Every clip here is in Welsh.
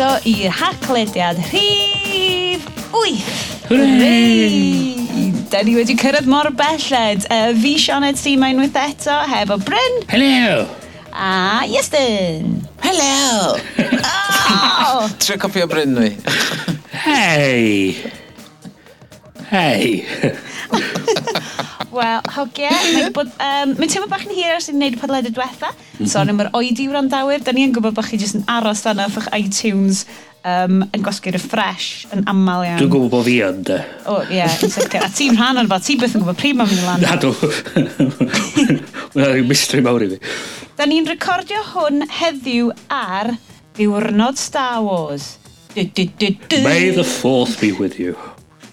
croeso i'r haclediad rhif 8. Hwrei! Da ni wedi cyrraedd mor belled. Uh, fi Sioned Simain with eto, hefo Bryn. Hello! A Iestyn. Hello! oh! Trio copio o Bryn, Hei! Hei! Wel, hogia, mae'n um, mae teimlo bach yn hir ers mhm. i'n gwneud y podledu diwetha. Mm -hmm. Sorry am yr oedi wrandawyr, da ni yn gwybod bod chi jyst yn aros dan o'ch iTunes um, yn gwasgu'r refresh yn aml iawn. Dwi'n gwybod bod fi yn, de. O, ie, yeah, exactly. A ti'n rhan o'n fod, ti byth yn gwybod pryd mae'n mynd i lan. Na, dw. Mae'n rhyw mystery mawr i fi. Da ni'n recordio hwn heddiw ar Diwrnod Star Wars. Du, du, du, du. May the fourth be with you.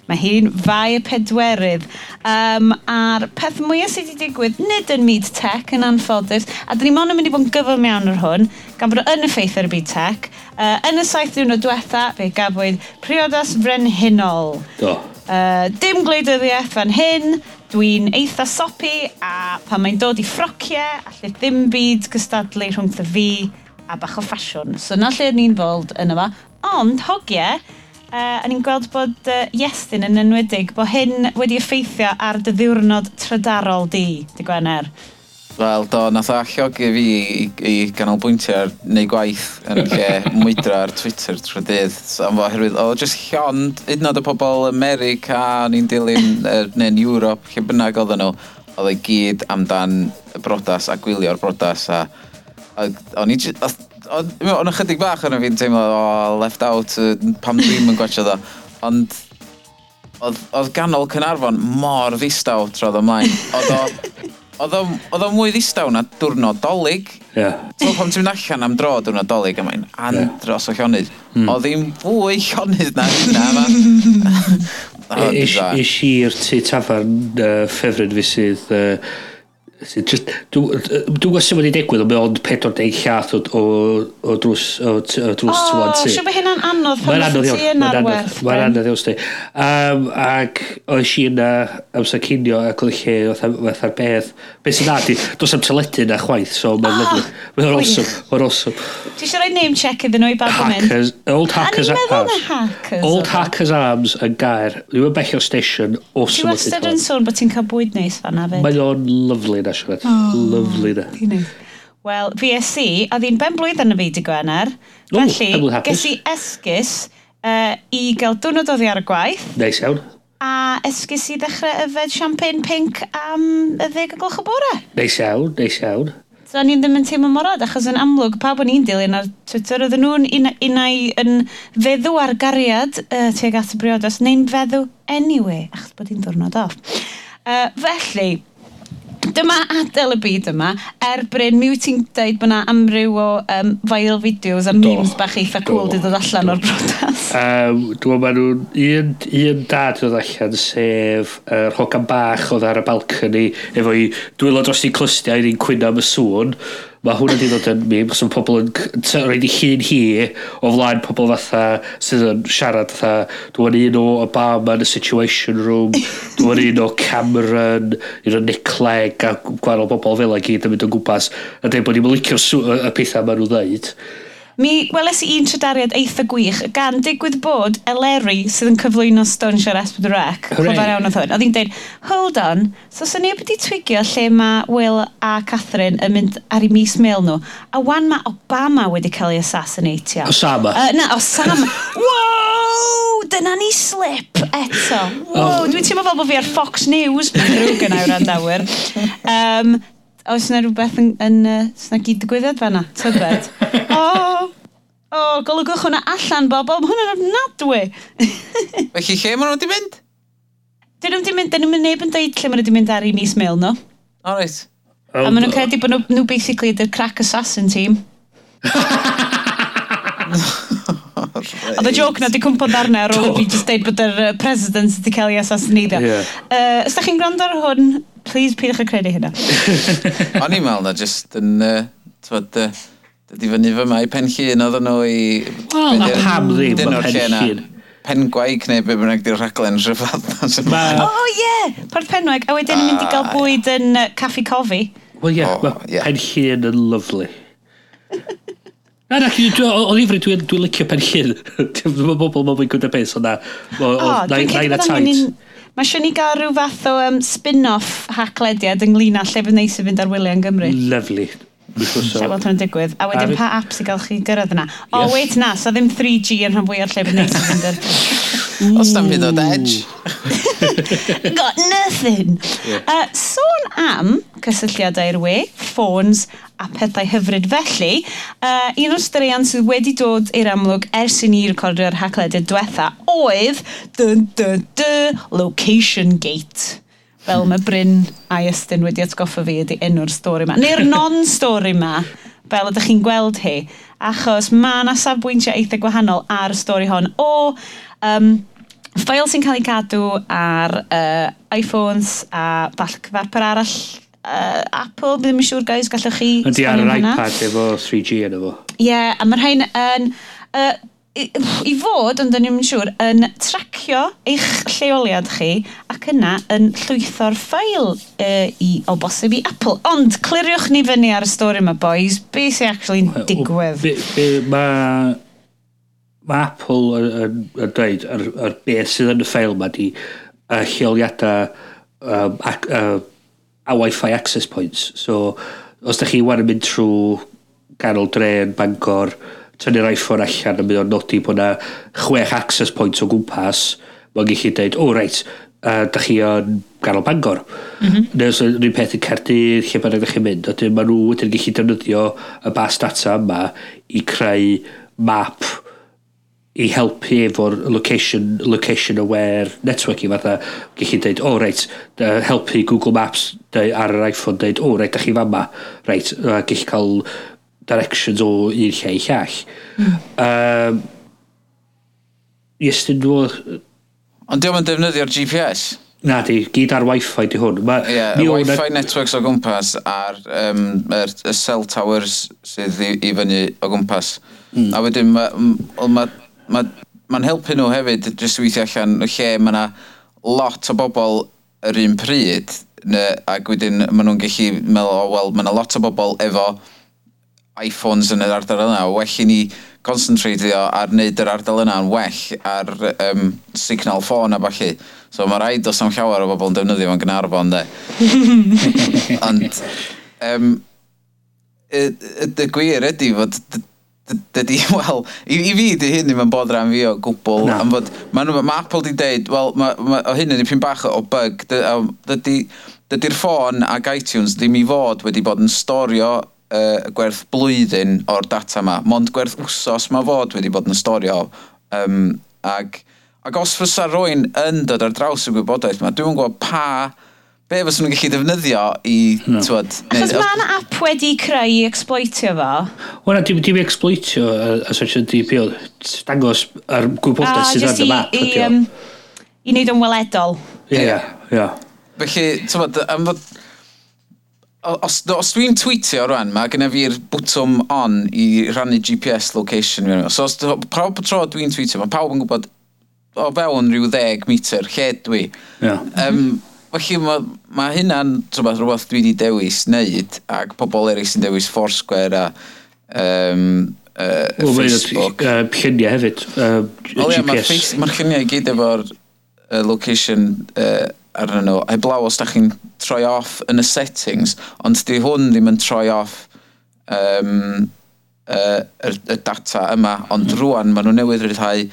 Mae hi'n fai y pedwerydd. Um, a'r peth mwyaf sydd wedi digwydd, nid yn myd tech yn anffodus, a dyn ni mon yn mynd i bod yn gyflym iawn ar hwn, gan bod yn effeith ar y byd tech. Uh, yn y saith ddiwrnod diwetha, fe gafwyd priodas frenhinol. Do. Uh, dim gwleidyddiaeth fan hyn, dwi'n eitha sopi a pan mae'n dod i ffrociau, allai ddim byd gystadlu rhwngth y fi a bach o ffasiwn. So na lle ni'n fold yn yma. Ond hogiau, uh, o'n i'n gweld bod uh, Iestyn yn enwedig, bod hyn wedi effeithio ar dy ddiwrnod trydarol di, di Gwener. Wel, do, nath allog i fi i, i ganolbwyntio ar neu gwaith yn lle mwydro ar Twitter trwy dydd. So, am oherwydd, o, jyst llon, hyd yn oed y pobl America, o'n i'n dilyn, er, neu'n Europe, lle bynnag oedden nhw, oedd ei gyd amdan y brodas a gwylio'r brodas a, a o'n i'n O'n ychydig bach yn fi'n teimlo o left out pam ddim yn gwachio ddo. Ond oedd ganol Cynarfon mor ddistaw troedd ymlaen. Oedd o, oedd o mwy ddistaw na diwrnod dolyg. Yeah. So pam ti'n mynd allan am dro diwrnod dolyg mae'n andros o llonydd. Mm. Oedd hi'n fwy llonydd na hynna yma. Ys e-, e-, i'r tu tafarn uh, ffefryd fi sydd uh, Just, dwi'n gwybod sy'n wedi digwydd, ond mae ond 40 llath o, o, o drws, o, o drws oh, twan ti. O, mae hynna'n anodd pan ti yn arwerth. Mae'n anodd iawn, sti. Um, ac oes i yna amser cinio ac oedd lle oedd ar beth. Beth sy'n adi, dos am teledu na chwaith, so mae'n ah, oh, lyflu. Mae'n awesome, mae'n awesome. Ti eisiau rhoi name check iddyn nhw i bag Hackers, old hackers arms. hackers. Old hackers arms yn gair. Dwi'n bell o station, awesome. Ti wastad yn sôn bod ti'n cael bwyd neis fan na Mae'n Mae o'n lyflu yn siarad. Oh, Lovely da. Wel, fi es i, a ddi'n ben blwyddyn y fi di Gwener, Ooh, felly ges i esgus uh, i gael diwrnod oddi ar y gwaith. Neis iawn. A esgus i ddechrau yfed champagne pink am y ddeg o gloch y bore. Neis iawn, neis iawn. So ni'n ddim yn teimlo mor achos yn amlwg, pawb o'n i'n dilyn ar Twitter, oedden nhw'n un, unau yn feddw ar gariad uh, tuag at y briodas, neu'n feddw anyway, achos bod hi'n ddwrnod off. Uh, felly, dyma adael y byd yma, er Bryn, mi wyt ti'n dweud bod yna amryw o um, viral videos a memes bach eitha cool di dod allan o'r brodas. Um, Dwi'n meddwl nhw'n un, un dad oedd allan, sef yr uh, hogan bach oedd ar y balcony, efo i dwylo dros i clystiau, un cwyno am y sŵn, Mae hwnna di dod yn mim, cos mae pobl yn rhaid i llun hi o flaen pobl fatha sydd yn siarad fatha, dwi'n un o Obama yn y Situation Room, dwi'n un o Cameron, un o Nickleg a gwahanol bobl fel y gyd yn mynd o gwmpas, a dweud bod ni'n licio y pethau maen nhw'n dweud. Mi weles i un trydariad eitha gwych gan digwydd bod Eleri sydd yn cyflwyno Stone Shore Esbyd Rec. Clyfar iawn oedd hwn. Oedd hi'n dweud, hold on, so sy'n neb wedi twigio lle mae Will a Catherine yn mynd ar ei mis mail nhw. A wan mae Obama wedi cael ei assassinatio. Osama. Uh, na, Osama. wow! Dyna ni slip eto. Wow, oh. dwi'n teimlo fel bod fi ar Fox News. Mae'n drwg yn awr andawyr. Um, oes yna rhywbeth yn, yn uh, gyd digwyddiad fanna? Tybed? o, oh, O, oh, golygwch hwnna allan, bobl. Mae hwnna'n ofnadwy. Felly, lle maen nhw wedi mynd? Dyn nhw wedi mynd, dyn nhw'n neb yn dweud lle maen nhw wedi mynd ar i mis mil, no? O, reit. A maen nhw'n credu bod nhw, nhw basically ydy'r crack assassin team. Oedd y joke na di cwmpo darna ar ôl i fi just deud bod yr president wedi cael ei assassinadio. Yeah. Uh, os da chi'n gwrando ar hwn, please peidiwch y credu hynna. O'n i'n meddwl na just yn, uh, twyd, uh, Dydy fyny fy mai pen llun oedd nhw i... Wel, na pam ddim o pen llun. Pen gwaig neu be bynnag di'r rhaglen rhyfedd. O, ie! Pan penwag. A wedyn mynd i ah, gael bwyd yn caffi cofi. Wel, ie. Mae Pen llun yn lyflu. Na, na, o ddifri, dwi'n dwi licio pen llun. Mae bobl mae'n fwy gwneud y ond na. O, dwi'n cael bod angen Mae eisiau ni gael rhyw fath o um, spin-off haclediad ynglyn â lle fydd neis i fynd ar wyliau yn Gymru. Lovely. Uh, lle hwn yn digwydd. A wedyn pa apps i gael chi gyrraedd yna? O, yes. wait na, so ddim 3G yn rhan fwy o'r lle bod ni'n cyfynder. Os na'n fydd o edge. Mm. Got nothing. Yeah. Uh, sôn am cysylltiadau i'r we, ffôns a pethau hyfryd felly, uh, un o'r straeon sydd wedi dod i'r amlwg ers i ni recordio'r hacledau diwetha oedd dyn, dyn, dyn, Location Gate fel mae Bryn a Iestyn wedi atgoffa fi ydy enw'r stori yma. Neu'r non-stori yma, fel ydych chi'n gweld hi, achos mae yna safbwyntiau eitha gwahanol ar y stori hon o um, ffail sy'n cael ei gadw ar uh, iPhones a falle cyfarpar arall uh, Apple, bydd yn siŵr guys, gallwch chi... Ydy ar yr iPad efo 3G yn efo. Ie, yeah, a mae'r rhain yn... Uh, i, i fod, ond dyn ni'n siŵr, yn tracio eich lleoliad chi ac yna yn llwytho'r ffail uh, i, o bosib i Apple. Ond, cliriwch ni fyny ar y stori yma, boys. Be sy'n actually'n digwydd? Be, be, mae ma Apple yn yn, yn dweud ar, ar beth sydd yn y ffeil yma di y lleoliadau um, ac, uh, a Wi-Fi access points. So, os da chi wan yn mynd trwy ganol dren, Bangor, tynnu'r iPhone allan a mynd o'n nodi bod yna chwech access points o gwmpas, mae'n gallu dweud, o oh, reit, uh, da chi o'n ganol Bangor. Mm -hmm. Nes so, rhywun peth yn Cerdydd, lle bynnag da chi'n mynd. Wedyn maen nhw wedyn gallu defnyddio y bas data yma i creu map i helpu efo'r location, location aware network i fatha gallu dweud, o oh, reit, uh, helpu Google Maps dweud, ar yr iPhone dweud, o oh, reit, da chi fama, reit, a gallu cael directions o un lle i llall. Mm. Um, Iestyn nhw... Ond diolch yn defnyddio'r GPS? Na di, gyd ar Wi-Fi di hwn. Ma, yeah, mi Wi-Fi networks o gwmpas a'r um, er, y cell towers sydd i, i fyny o gwmpas. Mm. A wedyn mae'n ma, ma, ma, ma helpu nhw hefyd, jyst weithio allan y lle mae yna lot o bobl yr un pryd, ne, ac wedyn maen nhw'n gallu meddwl, o, wel, mae yna lot o bobl efo iPhones yn yr ardal yna, well i ni concentratio ar wneud yr ardal yna yn well ar um, signal ffôn a falle. So mae rhaid os am llawer o bobl yn defnyddio fo'n gynharfon, de. Ond, um, y, y y gwir ydy fod dydy, wel, i, i fi di hyn ddim yn bod rhan fi o gwbl, no. am fod, mae ma Apple di deud, wel, ma, ma, o hyn yn dipyn bach o bug, dydy'r dy, dy, dy ffôn ag iTunes ddim i fod wedi bod yn storio uh, gwerth blwyddyn o'r data yma, mond gwerth wsos mae fod wedi bod yn storio. Um, ag, ag os fysa rwy'n yn dod ar draws y gwybodaeth yma, dwi'n gwybod pa be fes nhw'n gallu defnyddio i... No. Twod, Achos mae yna app wedi creu i exploitio fo. Wel, dim wedi exploitio a search yn DPO. Dangos ar gwybodaeth ah, sydd ar y map. I, um, i wneud yn weledol. Ie, ie. Felly, ti'n bod, os, os dwi'n tweetio rwan, mae gyda fi'r bwtwm on i rannu GPS location fi. So os pawb tro dwi'n tweetio, mae pawb yn gwybod o fewn rhyw 10 metr lle dwi. Yeah. Um, Felly mae ma hynna'n rhywbeth, rhywbeth dwi wedi dewis wneud ac pobl eraill sy'n dewis Foursquare a um, uh, well, Facebook. Mae'n uh, lluniau hefyd, uh, o, GPS. Mae'r ma lluniau i gyd efo'r uh, location uh, arnyn nhw. Heblaw os da chi'n troi off yn y settings, ond di hwn ddim yn troi off um, uh, y, y data yma, ond mm. rwan maen nhw newydd rhyddhau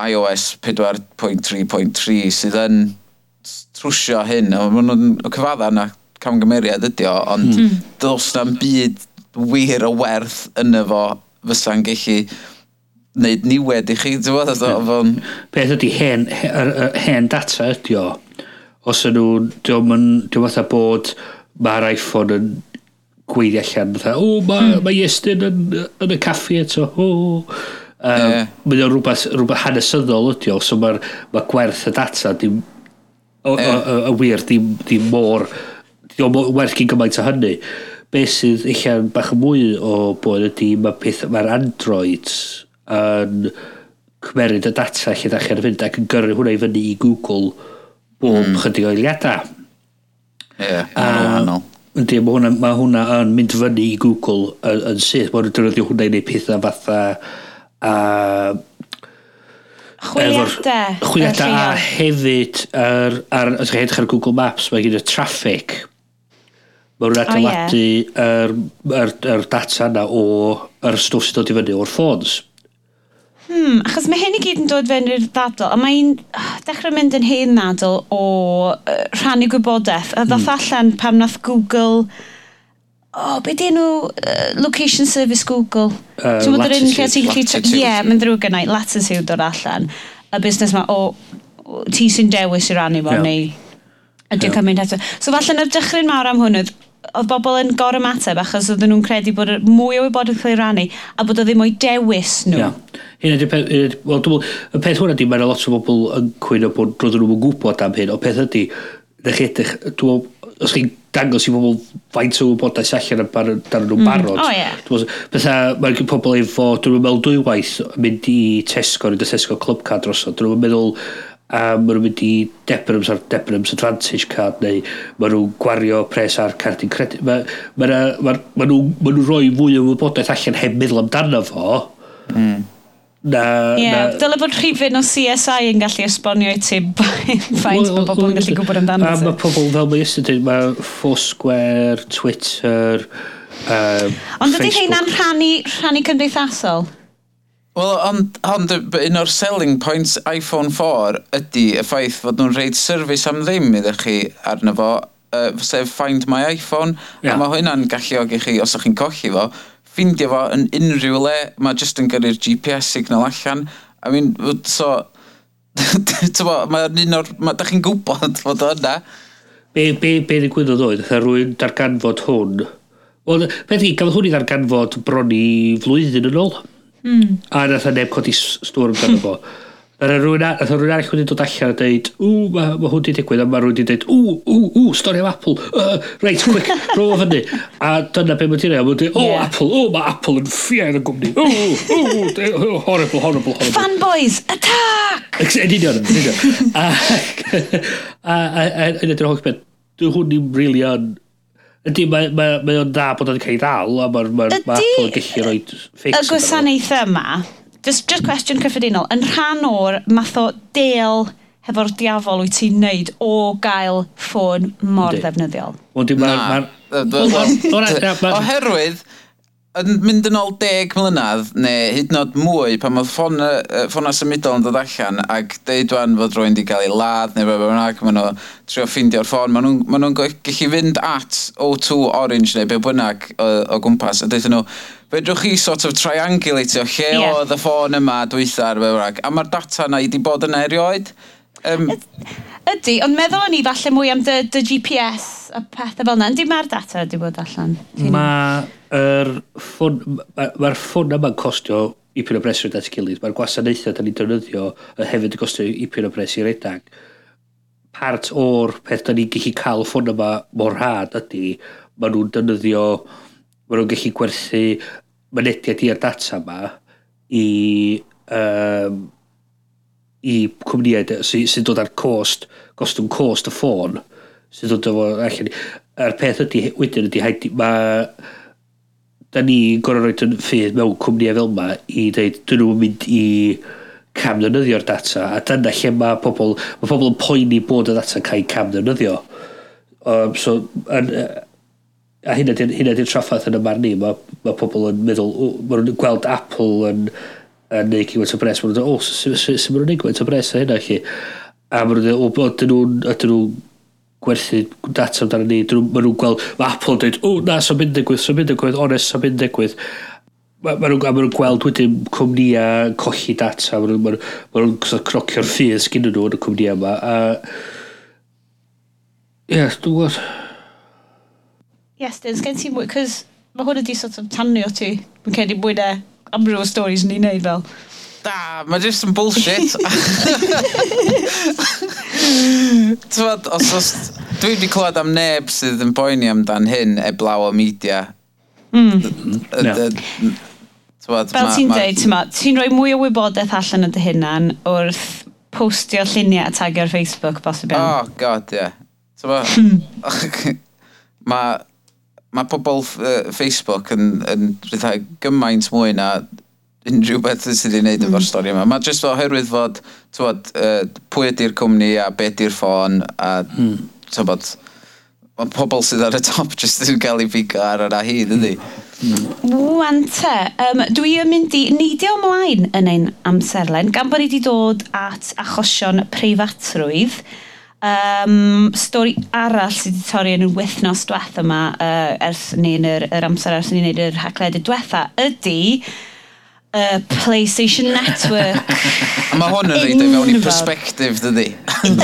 iOS 4.3.3 sydd yn trwsio hyn, a maen nhw'n cyfadda yna camgymeriad ydy o, ond mm. dos na'n byd wir o werth yna fo fysa'n gallu wneud niwed i chi, ti'n bod? Beth hmm. ydy hen, hen data ydy o, os ydyn nhw'n, diolch yn, diolch fatha bod mae'r iPhone yn gweithio allan, fatha, o, mae hmm. ma Iestyn yn, yn y caffi eto, o. Um, yeah. Mae rhywbeth, rhywbeth hanesyddol ydi o, so mae'r ma gwerth y data, dim, o, yeah. o, o, o wir, dim, dim mor, dim mor werth gyn gymaint o hynny. Be sydd eich bach mwy o bod ydi, mae'r peth, mae'r Android yn cymeryd y data lle da chi'n fynd ac yn gyrru hwnna i fyny i Google bob mm. chydig o eiliadau. Ie, yeah, wahanol. Ynddi, mae hwnna, ma hwnna yn mynd fyny i Google yn, yn syth. Mae'n defnyddio hwnna i wneud pethau fatha... A, Chwiliadau. Chwiliadau a hefyd ar, ar, os chi'n edrych ar Google Maps, mae gyda traffic. Mae nhw'n adeiladu oh, yeah. yr, yr, yr data yna o yr stwff sy'n dod i fyny o'r ffôns. Hmm, achos mae hyn i gyd yn dod fewn i'r ddadl, a mae'n ah, dechrau mynd yn hen ddadl o uh, rhannu gwybodaeth. A ddoth hmm. allan pam nath Google... O, oh, be di nhw uh, Location Service Google? Uh, Dwi'n meddwl yr un lle ti'n gallu... Ie, mae'n ddrwg yna, latitude dod allan. Y busnes ma, o, o ti sy'n dewis i rannu fo, yeah. neu... Ydy'n dwi'n cael mynd eto. So falle na'r dychryn mawr am hwn oedd, oedd bobl yn gor ymateb achos oedden nhw'n credu bod mwy o wybodaeth wedi rannu a bod o ddim o'i dewis nhw. Yeah. Hyn ydy peth, wel, dwi'n y peth hwnna ydy, mae'n lot o bobl yn cwyno bod roedden nhw'n gwybod am hyn, o peth ydy, na chi edrych, dwi'n os chi'n dangos i bobl faint o wybodaeth allan ar dan nhw'n barod. mm. barod. Oh, yeah. Bydda, mae'n pobl efo, dwi'n meddwl dwywaith, mynd i Tesco, nid y Tesco Club Card drosodd, dwi'n meddwl, a maen nhw'n mynd i Debenhams ar Debenhams Advantage card neu maen nhw'n gwario pres ar cardyn credit maen ma, ma, ma ma nhw'n ma nhw rhoi fwy o wybodaeth allan heb meddwl amdano fo mm. na, yeah, na dyle bod rhifin o CSI yn gallu esbonio i ti faint mae bobl yn gallu gwybod amdano ti mae pobl fel mae ystod mae Foursquare, Twitter um, Ond ydy rheina'n rhannu, rhannu cymdeithasol? Wel, ond, ond un o'r selling points iPhone 4 ydy y ffaith fod nhw'n rhaid service am ddim iddo chi arno fo, uh, sef Find My iPhone, yeah. a mae hwnna'n galluogi chi, os ydych chi'n colli fo, ffindio fo yn unrhyw le, mae jyst yn gyrru'r GPS signal allan. I mean, so, mae'n un o'r, ma, da chi'n gwybod fod o yna. Be, be, be ddigwyddodd oedd, rwy'n darganfod hwn. Wel, beth i, gafodd hwn i ddarganfod bron i flwyddyn yn ôl. Mm. A nath o neb codi stwr amdano fo. Nath rhywun arall wedi dod allan a dweud, ww, mae ma hwn wedi digwydd, a mae rwy'n wedi dweud, ww, ww, ww, stori am Apple, uh, reit, quick, rôl o fyny. A dyna be mae'n dweud, mae'n dweud, o, yeah. Apple, o, mae Apple yn ffiair yn gwmni, ww, ww, ww, horrible, horrible, horrible. Fanboys, attack! Yn union, yn union. A yn edrych holl beth, dwi hwn i'n really on Ydy, mae ma, ma o'n da bod o'n cael ei ddal, a mae'r ma, ma Apple yn gallu rhoi ffix. Y gwasanaeth yma, just, just question cyffredinol, yn rhan o'r math o del hefo'r diafol wyt ti'n neud o gael ffôn mor ddefnyddiol? Wel, dwi'n... Oherwydd, yn mynd yn ôl deg mlynedd, neu hyd yn oed mwy, pan oedd ffona, ffona symudol yn dod allan ac deud wan fod rwy'n wedi cael ei ladd neu beth bynnag, maen nhw trio ffindio'r ffôn, maen nhw'n ma nhw gallu fynd at O2 Orange neu beth bynnag o, o gwmpas, a deithio nhw, fedrwch chi sort of triangulatio lle yeah. oedd y ffôn yma dwythar, a mae'r data yna i wedi bod yn erioed. Um, Ydy, ond meddwl o'n i falle mwy am dy, dy GPS a pethau fel yna. Ydy mae'r data wedi bod allan? Mae'r ffôn, mae'r ffôn yma'n costio i pyn o bres rydyn data gilydd. Mae'r gwasanaethau da ni'n defnyddio y hefyd yn costio i pyn o bres i redag. Part o'r peth da ni'n gallu cael ffôn yma mor rhad ydy, maen nhw'n defnyddio, maen nhw'n gallu gwerthu mynediad i'r data yma i um, i cwmnïau sy'n sy dod ar cost, gostwng cost y ffôn, sy'n dod o allan. A'r peth ydy, wedyn ydy, haid, mae... Da ni gorau roed yn ffydd mewn cwmnïau fel yma i dweud, dyn nhw'n mynd i cam camddefnyddio'r data, a dyna lle mae pobl, mae pobl yn poeni bod y data'n cael cam camddefnyddio. Um, so, an, a hynna di'r hyn traffaeth yn y marn i, mae ma pobl yn meddwl, maen nhw'n gweld Apple yn yn neud cyn o bres. Mae'n dweud, o, sy'n mynd o'n neud gwynt o bres a hynna chi. A mae'n dweud, o, ydyn nhw'n, ydyn nhw'n gwerthu data amdano ni. Mae nhw'n gweld, mae Apple yn dweud, o, na, sy'n mynd digwydd, sy'n mynd digwydd, onest, sy'n mynd digwydd. Mae nhw'n ma nhw gweld wedyn cwmnïau colli data, mae nhw'n ma nhw, crocio'r ffydd sgyn nhw yn y cwmnïau yma. A... Ie, dwi'n gwybod. Yes, Dyn, sgen ti mwy, cos mae hwn wedi sort of tanio ti, mae'n cael ei mwy na am rhyw stories ni'n neud fel. Da, mae jyst yn bullshit. Tywad, os os... Dwi wedi clywed am neb sydd yn boeni amdan hyn eblaw o media. Mm. Tywad, Fel ti'n dweud, ti'n rhoi mwy o wybodaeth allan yn dy hunan wrth postio lluniau a tagio ar Facebook, bosib iawn. Oh, god, ie. Yeah. Tywad, mae mae pobl uh, Facebook yn, yn rhywbeth gymaint mwy na unrhyw beth sydd wedi'i wneud mm. efo'r stori yma. Mae jyst oherwydd fod tywod, uh, pwy ydy'r cwmni a be ydy'r ffôn a mm. tywod, mae pobl sydd ar y top jyst yn cael ei bigo ar yna hyd, ydy. Mm. Wan te, um, dwi yn mynd i neidio ymlaen yn ein amserlen gan bod ni wedi dod at achosion preifatrwydd. Um, stori arall sydd wedi torri yn y wythnos diwetha yma, uh, ers neu'n yr, yr amser ers ni'n neud yr hacled y diwetha, ydy uh, PlayStation Network. Mae hwn yn reid ei fewn i perspektif, dydy.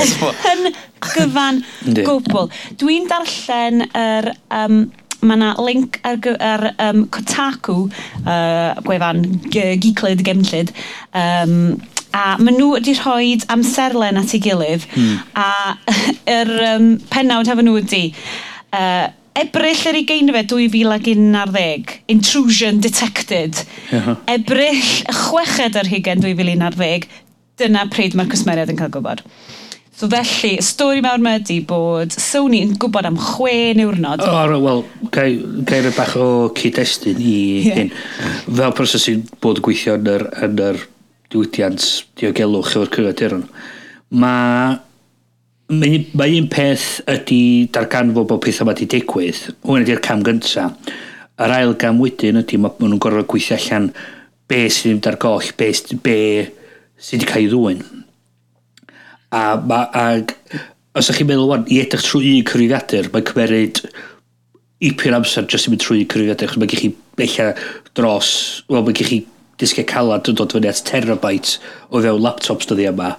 yn gyfan gwbl. Dwi'n darllen yr... Um, mae yna link ar, ar um, Kotaku, uh, gwefan Geeklyd, Gemllyd, um, a maen nhw wedi rhoi amserlen at ei gilydd mm. a yr um, penawd hefo nhw wedi uh, Ebrill yr ugeinfed 2011, Intrusion Detected. Yeah. Ebrill chweched yr hugen 2011, dyna pryd mae'r cwsmeriad yn cael gwybod. So felly, y stori mawr yma ydy bod Sony yn gwybod am chwe niwrnod. O, oh, wel, gair y bach o cyd-destun i yeah. hyn. Fel proses sy'n bod gweithio yn yr, yn yr diwydiant diogelwch efo'r cyfadurwn. Mae Mae, mae un peth ydy darganfod bod pethau yma wedi digwydd. Hwn ydy'r cam gynta. Yr ail gam wedyn ydy mae nhw'n gorfod gweithio allan be sydd ddim dar goll, be, be sydd wedi cael ei ddwy'n. A, ma, ag, os ydych chi'n meddwl wan, i edrych trwy un cyfrifiadur, mae'n cymeryd ipyn amser jyst i mynd trwy un cyfrifiadur, chos mae gennych chi bella dros, wel, mae gennych chi disgau calad yn dod fyny at terabyte o fewn laptops dyddi yma,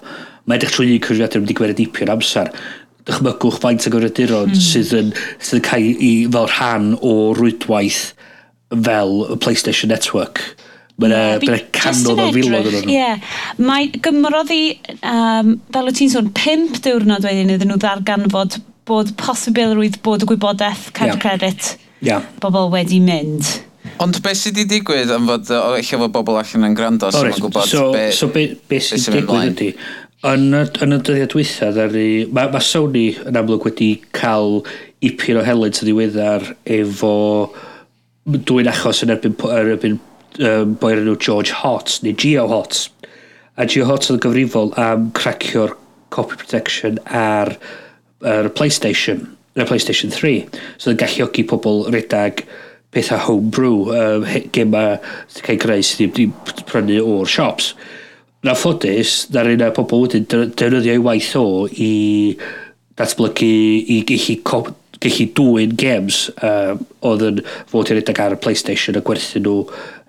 mae edrych trwy un cyfrifiadur i gwerth dipyn amser. Dychmygwch faint o gyfrifiaduron mm. sydd yn, sydd yn cael i fel rhan o rwydwaith fel y PlayStation Network. Mae'n yeah, canodd o filodd yn nhw. Ie. Mae gymrodd i, um, fel o ti'n sôn, pimp diwrnod wedyn iddyn nhw ddarganfod bod posibilrwydd bod y gwybodaeth cadw yeah. credit yeah. bobl wedi mynd. Ond beth sydd wedi digwydd am fod, o, eich fod bobl allan yn gwrando, sy'n mae'n gwybod so, be, so be, be sydd wedi digwydd ydy. Yn, yn y dyddiad wythad, mae ma Sony yn amlwg wedi cael ipyn o helyd sydd ddiweddar efo dwi'n achos yn erbyn, er, erbyn um, boi'r enw George Hotz, neu Geo Hotz. A Geo Hotz oedd yn gyfrifol am cracio'r copy protection ar, ar PlayStation, ar PlayStation 3. So oedd yn galluogi pobl redag pethau homebrew, um, gema sy'n cael greu sydd wedi prynu o'r siops. Na ffodus, na'r un o'r pobl wedyn defnyddio ei waith o i datblygu, i gallu, gallu dwy'n games um, oedd yn fod yn edrych ar y PlayStation a gwerthu nhw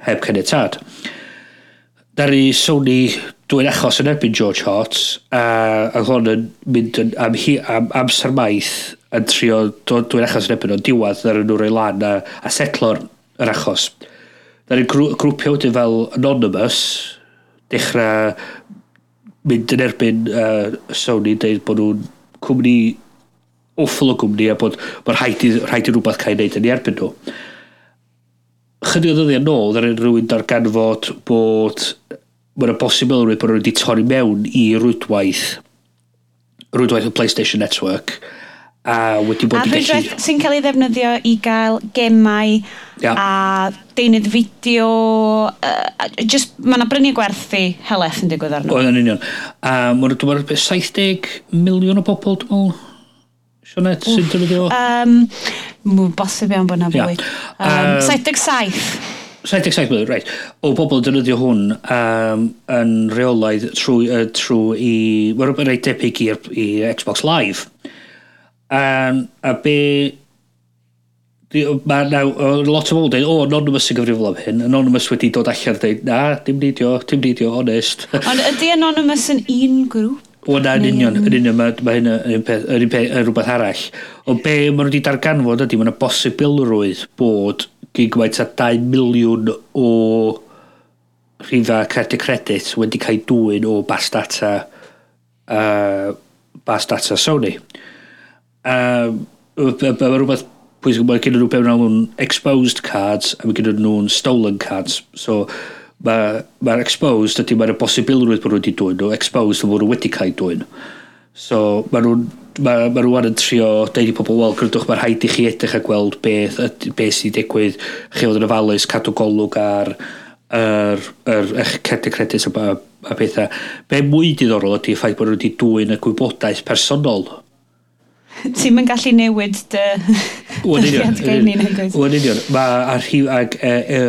heb caniatad. Na'r i Sony dwi'n achos yn erbyn George Hart a, a hwn yn mynd yn am, hi, am, amser maith yn trio dwi'n achos yn ebyn o'n diwad ar nhw roi lan a, a setlo'r yr achos. Da'n ni'n grw, grwpio wedyn fel Anonymous, dechrau mynd yn erbyn uh, Sony dweud bod nhw'n cwmni awful o gwmni a bod mae'n rhaid, rhaid i rhywbeth cael ei wneud yn ei erbyn nhw. Chydig o ddyddiau nôl, dda'n rhywun darganfod bod mae'n bosibilrwydd bod nhw wedi torri mewn i rwydwaith rwydwaith o PlayStation Network – a wedi bod... yn rhwydwaith gallu... sy'n cael ei ddefnyddio i gael gemau yeah. a deunydd fideo, uh, just, mae yna brynu gwerthu heleth yn digwydd arno. Oedd yn union. A mae'n dwi'n meddwl 70 miliwn o bobl, dwi'n meddwl, Sionet, sy'n defnyddio? Um, mwyn bosib iawn bod yna fwy. Um, 77. 77 miliwn, reit. O bobl yn defnyddio hwn um, yn reolaidd trwy, uh, trwy i... Mae'n rhaid debyg i'r Xbox Live Um, a be... Mae na, lot o bobl dweud, o, anonymous yn gyfrifol am hyn. Anonymous wedi dod allan dweud, na, dim nidio, dim nidio, honest. Ond ydy anonymous yn un grŵp? O na, yn union, yn union, mae ma hyn yn rhywbeth arall. O be maen nhw wedi darganfod ydy, mae yna bosibilrwydd bod gigwaith a 2 miliwn o rhifa cardi credit wedi cael dwy'n o bas data, uh, bas data Sony um, mae rhywbeth pwysig, mae gen nhw be nhw'n exposed cards a mae gen nhw'n stolen cards. So mae'r ma exposed ydy mae'r bosibilrwydd bod nhw wedi dwy'n nhw, exposed bod nhw wedi cael dwy'n. So mae nhw'n ma, ma rwan yn trio deud i pobl, wel, grydwch mae'r rhaid i chi edrych a gweld beth, beth sy'n digwydd, chi fod yn ofalus, cadw golwg ar yr, yr, eich credit credits a, a, a pethau. Be mwy diddorol ydy ffaith bod nhw wedi dwy'n y gwybodaeth personol Ti'n mynd gallu newid dy... Wyn union. Wyn union. Mae ar rhyw ag e, e,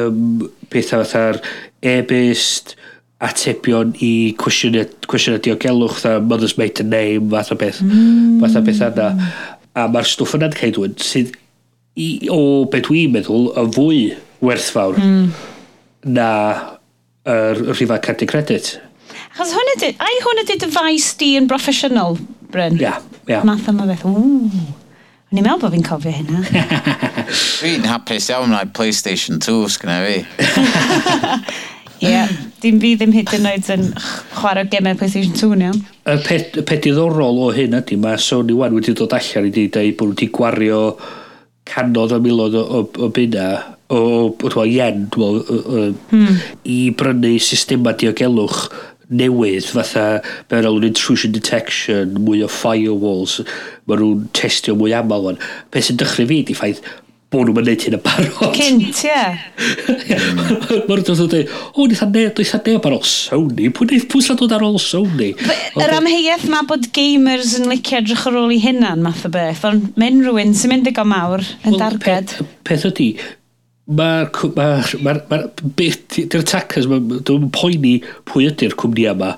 pethau fatha'r e-byst, atebion i cwestiynau diogelwch, fatha mother's made a name, fath o beth, mm. fath o beth yna. A mae'r stwff yna'n cael dwi'n sydd i, o beth dwi'n meddwl y fwy werthfawr mm. na yr er, rhifau cardi credit. Achos hwn ydy, ai hwn ydy dyfais di yn broffesiynol, Bryn? Ia. Yeah yeah. math yma beth, ww. O'n i'n meddwl bod fi'n cofio hynna. Fi'n hapus iawn na'i PlayStation 2 sgynna fi. Ie, yeah. dim fi ddim hyd yn oed yn chwarae gemau PlayStation 2 yn iawn. Y peth, y peth diddorol o hyn ydy, mae Sony wan wedi dod allan i ddeud bod nhw wedi gwario canodd o miloedd o, o, o bunna o, o, o, o yen, dwi'n meddwl, hmm. i brynu systema diogelwch newydd, fatha mewn intrusion detection, mwy o firewalls, mae nhw'n testio mwy aml fan. Beth sy'n dychru fi di ffaith bod nhw'n mynd hyn y barod. Cynt, ie. Mae'r dod o dweud, o, nid a'n neb, nid a'n neb ar ôl Sony. Pwy sy'n dod ar ôl Sony? Yr amheuaeth mae bod gamers yn licio edrych ar ôl i hynna'n math o beth, ond mynd rhywun sy'n mynd digon mawr yn well, darged. Peth ydy, Mae'r ma, ma, ma, beth di'r attackers, dwi'n poeni pwy ydy'r cwmni yma.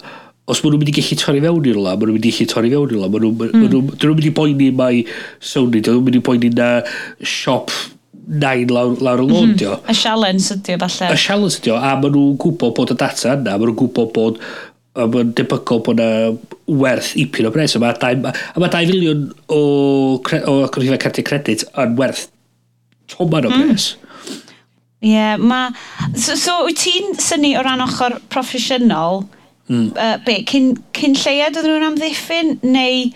Os maen nhw'n mynd i gallu torri fewn i'r la, maen nhw'n mynd i gallu torri fewn i'r la. Maen nhw'n mm. nhw mynd i boeni mai Sony, dyn nhw'n mynd i boeni na siop nain lawr, lawr y lôn, mm-hmm. dio. Y sialens ydio, falle. Y sialens ydio, a maen nhw'n gwybod bod y data yna, maen nhw'n gwybod bod a mae'n debygol bod yna werth ipyn o bres. A mae 2 filiwn o, cre, o cyrfifau cardiau credit yn werth toman o mm. bres. Mm. Ie, yeah, ma... So, so wyt ti'n syni o ran ochr proffesiynol, mm. uh, be, cyn, cyn lleiad oedden nhw'n amddiffyn, neu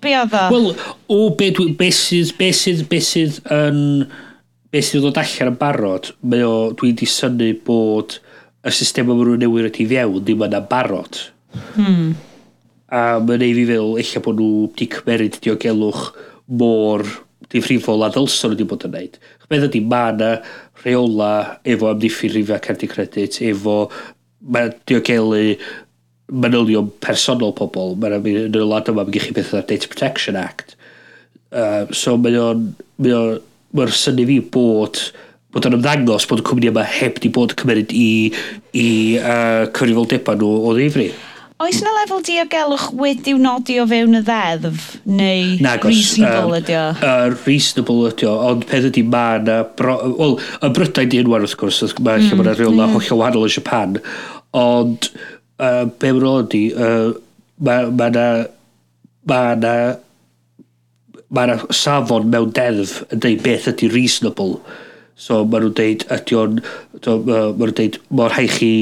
be oedd o? Wel, o be dwi... Be sydd... Be sydd... Be sydd yn... Be sydd ddod allan yn barod, mae o... Dwi wedi syni bod y system o rwy'n newid wedi fiewn ddim yna barod. Hmm. A mae'n ei fi fel, eich bod nhw wedi cymeryd diogelwch mor difrifol a ddylson nhw wedi bod yn neud. Beth ydy, mae yna rheola efo amddiffyn rhifau cardi credit, efo mae diogelu manylion personol pobl. Mae'n yn y lad yma, mae gen chi beth yna Data Protection Act. Uh, so mae o'n... Mae'r syni fi bod bod yn ymddangos bod y cwmni yma heb di bod cymeryd i, i uh, cyfrifoldebau nhw o ddifri. Oes yna lefel diogelwch wedi'w nodi o fewn y ddeddf? Neu Nagos, reasonable um, ydi o? Uh, reasonable ydi o, ond peth ydi ma na... Wel, y Brydain di unwan wrth gwrs, mae lle mae'n rheol na mm, hollol wahanol yn Japan, ond uh, be mae'n odi, uh, mae ma na... Mae na mae yna safon mewn deddf yn dweud beth ydi reasonable. So mae nhw'n dweud, ydy o'n, mae nhw'n dweud, mor rhaid chi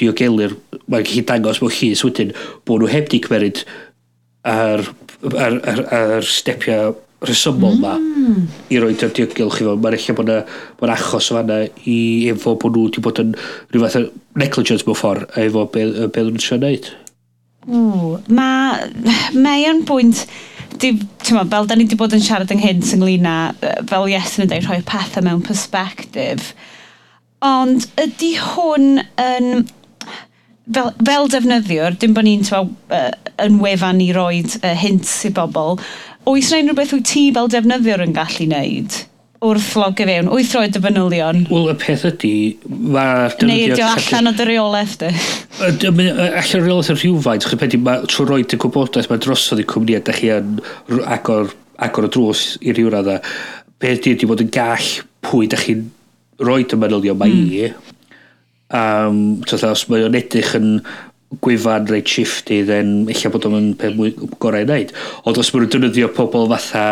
diogelu'r mae'n gallu dangos mewn llys wedyn bod nhw heb di cymeryd ar, ar, ar, ar stepiau rhesymol yma mm. i roed ar diogel chi fod. Mae'n eich bod yna achos o fanna i efo bod nhw wedi bod yn rhyw fath o negligence mewn ffordd a efo be, be nhw'n siarad wneud. Mae mae o'n bwynt di, Tyma, fel da ni wedi bod yn siarad ynghynt ynglyn â, fel Iesyn yn dweud, rhoi pethau mewn perspectif. Ond ydy hwn yn fel, fel defnyddiwr, dim bod ni'n uh, yn wefan i roed uh, hints i bobl, oes yna unrhyw beth wyt ti fel defnyddiwr yn gallu wneud? wrth log i fewn, wyth roed y fanylion. Wel, y peth ydy, mae'r defnyddio... Neu ydy o allan o dy reolaeth dy? Allan o reolaeth yn rhywfaint, chi'n pedi, mae trwy roed y gwybodaeth, mae drosodd i cwmnïau, da chi yn agor, agor y drws i ryw radda. Beth ydy, ydy bod yn gall pwy da chi'n roed y manylion mae mm. i, hmm um, tyla, os mae o'n edrych yn gwefan reit shifty, then eich bod o'n pe mwy gorau i wneud. Ond os maen nhw'n defnyddio pobl fatha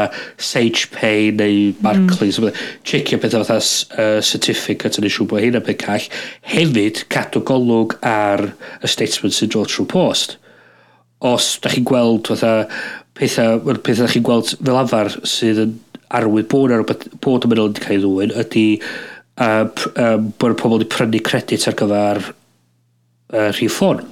SagePay neu Barclays, mm. checio pethau fatha uh, certificate yn eisiau bod hyn yn peth call, hefyd cadw golwg ar y statement sy'n dod trwy post. Os da chi'n gweld fatha pethau, pethau da chi'n gweld fel afar sydd yn arwydd bod ar bod y mynd wedi cael ei ddwyn, ydy uh, um, bod y pobl wedi prynu credit ar gyfer uh, rhif ffôn.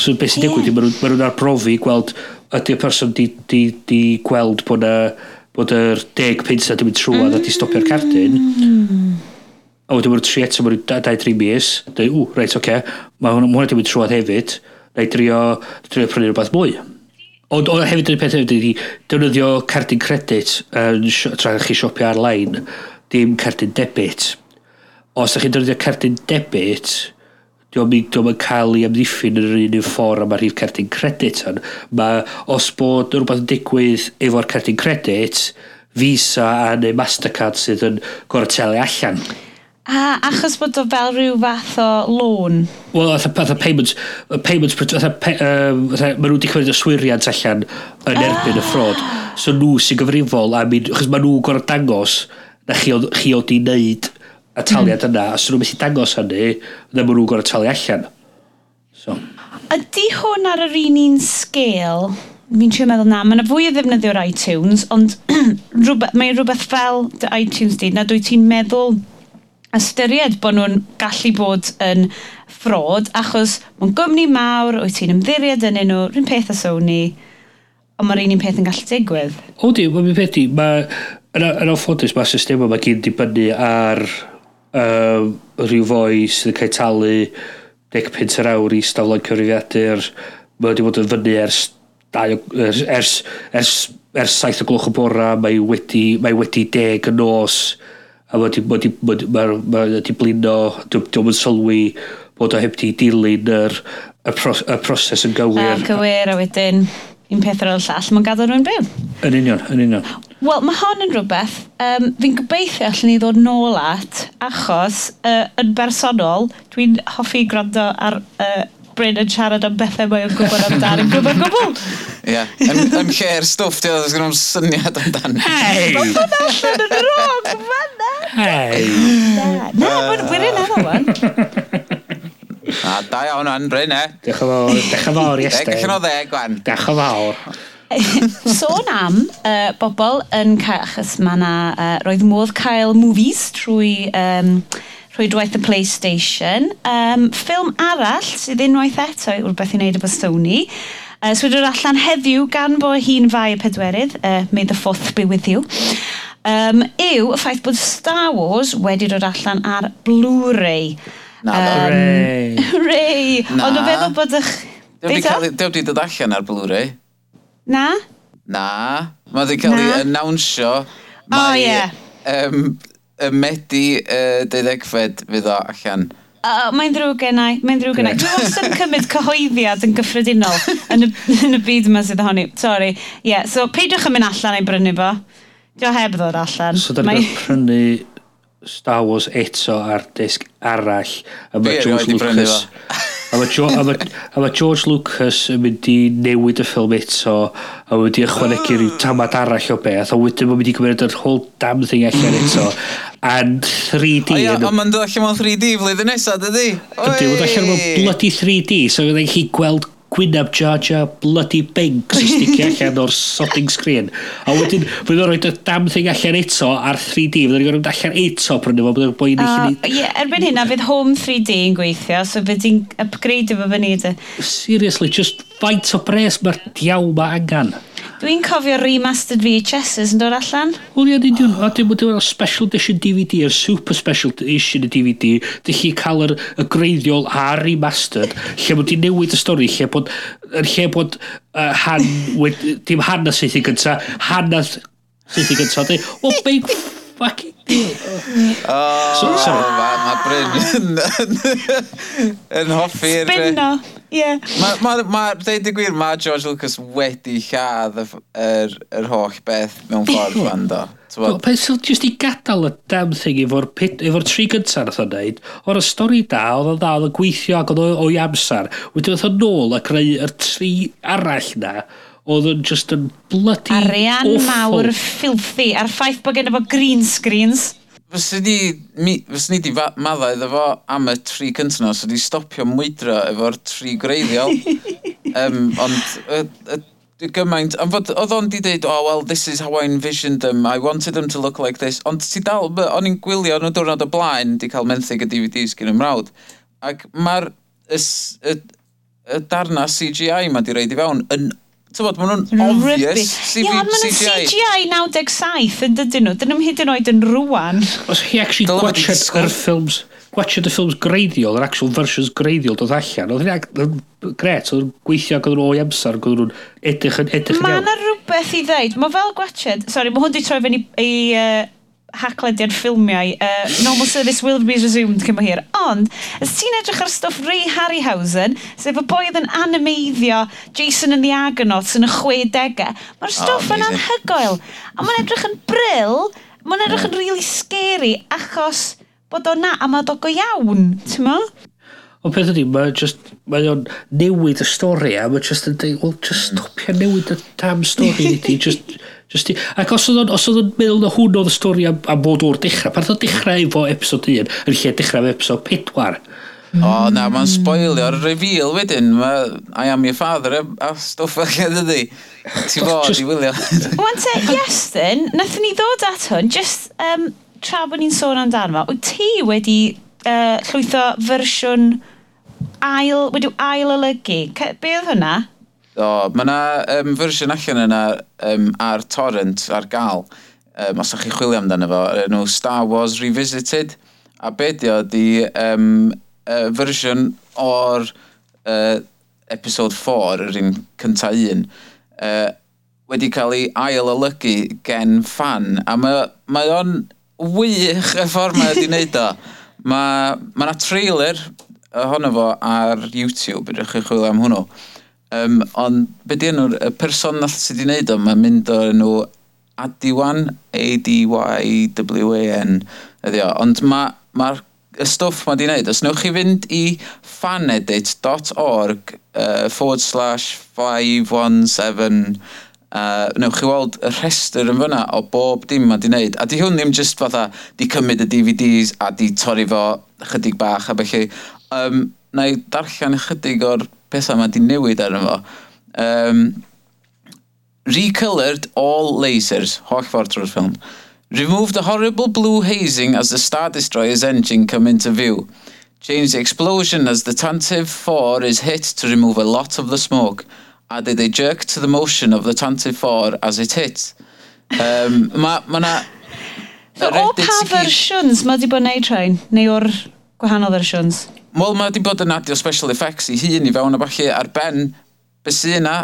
So beth sy'n digwydd, maen nhw'n arbrofi gweld ydy'r person di, di, di gweld bod y bod yr deg pensa na yn trwad mm. a di stopio'r cardyn. Mm. A wedyn mae'r tri eto, mae'n 2-3 mis, dweud, ww, reit, oce, mae hwnna, hwnna ddim yn trwy hefyd, neu drio, drio prynu rhywbeth mwy. Ond o hefyd yn y peth hefyd ydy, defnyddio cardyn credit yn tra chi siopio ar-lein, dim cardyn debit. Os ydych chi'n defnyddio cardyn debit, diolch yn diolch yn cael ei amddiffyn yn yr un un ffordd am yr hyn cardyn credit yn. Mae os bod rhywbeth yn digwydd efo'r cardyn credit, Visa a neu Mastercard sydd yn gorau telu allan. A achos bod o fel rhyw fath o lôn? Wel, atha payments, payments, atha, um, atha, maen nhw wedi cymryd yswiriant allan yn erbyn ah. y ffrod. So nhw sy'n gyfrifol, a I achos maen nhw gorau dangos na chi oedd chi oedd i wneud y mhm. taliad yna, a sy'n nhw'n methu dangos hynny, na maen nhw'n gorau talu allan. So. Ydy hwn ar yr un un sgêl? Fi'n trio meddwl na, mae yna fwy o ddefnyddio'r iTunes, ond rhywbeth, mae rhywbeth fel dy iTunes di, na dwi ti'n meddwl ystyried bod nhw'n gallu bod yn ffrod, achos mae'n gwmni mawr, wyt ti'n ymddiried yn nhw, rhywun peth a Sony, ond mae'r un un peth yn gallu digwydd. O di, mae'n peth di, mae Yn, yn anffodus, mae'r system yma gyd dibynnu ar um, rhyw foi sydd yn cael talu 10 pint yr awr i staflan cyfrifiadur. Mae wedi bod yn fyny ers, dau, ers, ers, ers, ers 7 o gloch y bora, mae wedi, mae wedi 10 y nos. A mae wedi, mae wedi, mae wedi, mae wedi blino, dwi'n sylwi bod o heb di dilyn yr, y, pros, y proses yn gywir. A cywir a wedyn un peth ar ôl llall, mae'n gadw nhw'n byw. Yn union, yn union. Wel, mae hon yn rhywbeth um, fi'n gobeithio allan ni ddod nôl at, achos uh, yn bersonol, dwi'n hoffi gwrando ar uh, Bryn yn siarad am bethau mae o'n gwybod amdan yn gwybod gwbl. Ie, yn lle'r stwff ti oedd ysgrifennu am syniad amdan. Hei! Mae'n allan yn rog, fanna! Hei! Na, we're in efo, one. A da iawn, Bryn, e? Diolch yn fawr, diolch yn fawr. Deg allan o ddeg, gwan. Diolch yn fawr. Sôn am uh, bobl yn cael, achos mae yna, uh, roedd modd cael movies trwy, um, rhwydwaith y PlayStation. Um, ffilm arall sydd unwaith eto yw'r beth i wneud efo Sony. Uh, Swydwr allan heddiw gan bo hi'n fai y pedwerydd, uh, May the 4th be with you um, yw y ffaith bod Star Wars wedi dod allan ar Blu-ray. Na, um, Ray. Na. Ond o feddwl bod eich... Dew wedi dod allan ar Blu-ray. Na? Na. Mae wedi cael ei annawnsio. O, oh, ie. Um, y Medi uh, deuddegfed fydd o allan. Uh, mae'n ddrwg gennau, mae'n ddrwg gennau. Dwi'n wastad yn cymryd cyhoeddiad yn gyffredinol yn, y, yn y byd yma sydd ohoni. Sorry. Ie, yeah, so peidiwch yn mynd allan ei brynu fo. Dio heb ddod allan. So da ni'n prynu Star Wars eto ar disg arall. Fi erioed i brynu fo. A mae George, George Lucas yn mynd i newid y ffilm eto a wedi ychwanegu rhyw tamad arall o beth a wedyn mae'n mynd i gymryd yr whole damn thing allan eto and 3D. O ia, ond mae'n dod allan mewn 3D flwyddyn nesaf, dydy? Ydy, mae'n allan mewn bloody 3D, so fydda'n chi gweld gwynab Jar Jar bloody Binks yn sticio allan o'r sodding screen. A wedyn, fydd o'n rhoi y dam thing allan eto ar 3D, fydd o'n rhoi allan eto prynu fo, bydd o'n boi'n eich ni... Ie, erbyn hynna, fydd Home 3D yn gweithio, so fydd i'n upgrade fo fyny. Seriously, just faint o bres mae'r diaw ma angen. Dwi'n cofio remastered VHSs yn dod allan. Wel ie, nid yw'n... A dim ond yw'n special edition DVD, yr super special edition y DVD, dy chi cael yr, y greiddiol a remastered, lle bod ti'n newid y stori, lle bod... Yn lle bod uh, han... Wed, dim hanas seithi gynta, hanas seithi gynta. Wel, big fucking O, mae Bryn yn, yn hoffi'r... Spinno, ie. Mae ma, dweud y gwir, mae George Lucas wedi lladd yr, yr, yr holl beth mewn ffordd fan do. Pe sy'n just i gadael y damn thing efo'r efo tri gyntaf nath o'n neud, o'r y stori da, oedd o'n dda, oedd o'n gweithio ac oedd o'i amser, wedi oedd o'n nôl a creu yr tri arall na, oedd yn just yn bloody Arian awful. mawr filthy, a'r ffaith bod gen i fo green screens. Fyswn ni, mi, fyswn ni di madda iddo fo am y tri cyntaf na, so di stopio mwydro efo'r tri greiddiol. um, ond, y, y, y gymaint, ond fod, oedd o'n di dweud, oh well, this is how I envisioned them, I wanted them to look like this, ond ti dal, o'n i'n gwylio yn y diwrnod o blaen, di cael menthyg y DVDs gen ymrawd, ac mae'r y, y, y darna CGI ma di reid i fewn yn Tywod, maen nhw'n obvious CGI. ond maen nhw'n CGI 97 yn dydyn nhw. Dyn nhw'n hyd yn oed yn rwan. Os chi actually gwachod yr ffilms, gwachod y ffilms greiddiol, yr actual versions greiddiol dod allan, oedd hynny'n gret, oedd nhw'n gweithio ac oedd nhw'n o'i amser, ac oedd nhw'n edrych yn edrych yn iawn. Mae yna rhywbeth i ddeud. Mae fel gwachod, sori, mae hwn di troi fyny i, i uh, haclediad ffilmiau, uh, normal service will be resumed cyn hir. Ond, os ti'n edrych ar stwff Ray Harryhausen, sef y boi oedd yn animeiddio Jason and the Argonauts yn y 60au, mae'r stwff oh, yn anhygoel. A mae'n edrych yn bryl, mae'n hmm. edrych yn really scary, achos bod o na, a mae o go iawn, ti'n mo? Ond peth ydy, mae just, mae o'n newid y stori a mae just yn dweud, well, just stopio newid y damn stori ydy, just Just i, ac os oedd o'n, os oedd o'n meddwl na hwn oedd y stori am, am bod o'r dechrau, pan oedd dechrau efo episod 1, yn lle dechrau efo episod 4. Mm. O, na, mae'n spoilio'r reveal wedyn. Ma, I am your father a stwff fel gen ydy. Ti fod i wylio. Wan te, Iestyn, then, nathon ni ddod at hwn, just um, tra bod ni'n sôn amdano fo, wyt ti wedi uh, llwytho fersiwn ail, wedi'w ail olygu. Be oedd hwnna? O, mae yna um, fersiwn allan yna um, ar torrent ar gael, um, os ydych chi chwilio amdano fo, yr enw Star Wars Revisited, a be di o di um, uh, fersiwn o'r uh, episode 4, yr un cynta un, uh, wedi cael ei ail-olygu gen fan, a mae, mae o'n wych y ffordd mae wedi wneud o. Mae ma yna trailer ohono fo ar YouTube, ydych chi'n chwilio am hwnnw. Um, ond be di enw'r person nath sydd wedi gwneud o, mae'n mynd o'r enw Adiwan, A-D-Y-W-A-N, ydi o. Ond mae'r ma y stwff mae wedi wneud, os newch chi fynd i fanedit.org uh, forward slash 517 uh, newch chi weld y rhestr yn fyna o bob dim mae di wneud. A di hwn ddim just fatha di cymryd y DVDs a di torri fo chydig bach a felly. Um, na i darllen ychydig o'r pethau mae newid arno fo. Um, Recolored all lasers, holl ffordd trwy'r ffilm. Remove the horrible blue hazing as the Star Destroyer's engine come into view. Change the explosion as the Tantive 4 is hit to remove a lot of the smoke. Added a jerk to the motion of the Tantive 4 as it hits. Um, ma, ma na... So, o pa fersiwns mae wedi bod yn neud train? Neu o'r gwahanol fersiwns? Wel, mae wedi bod yn adio special effects i hun i fewn a falle ar ben beth sy'n yna,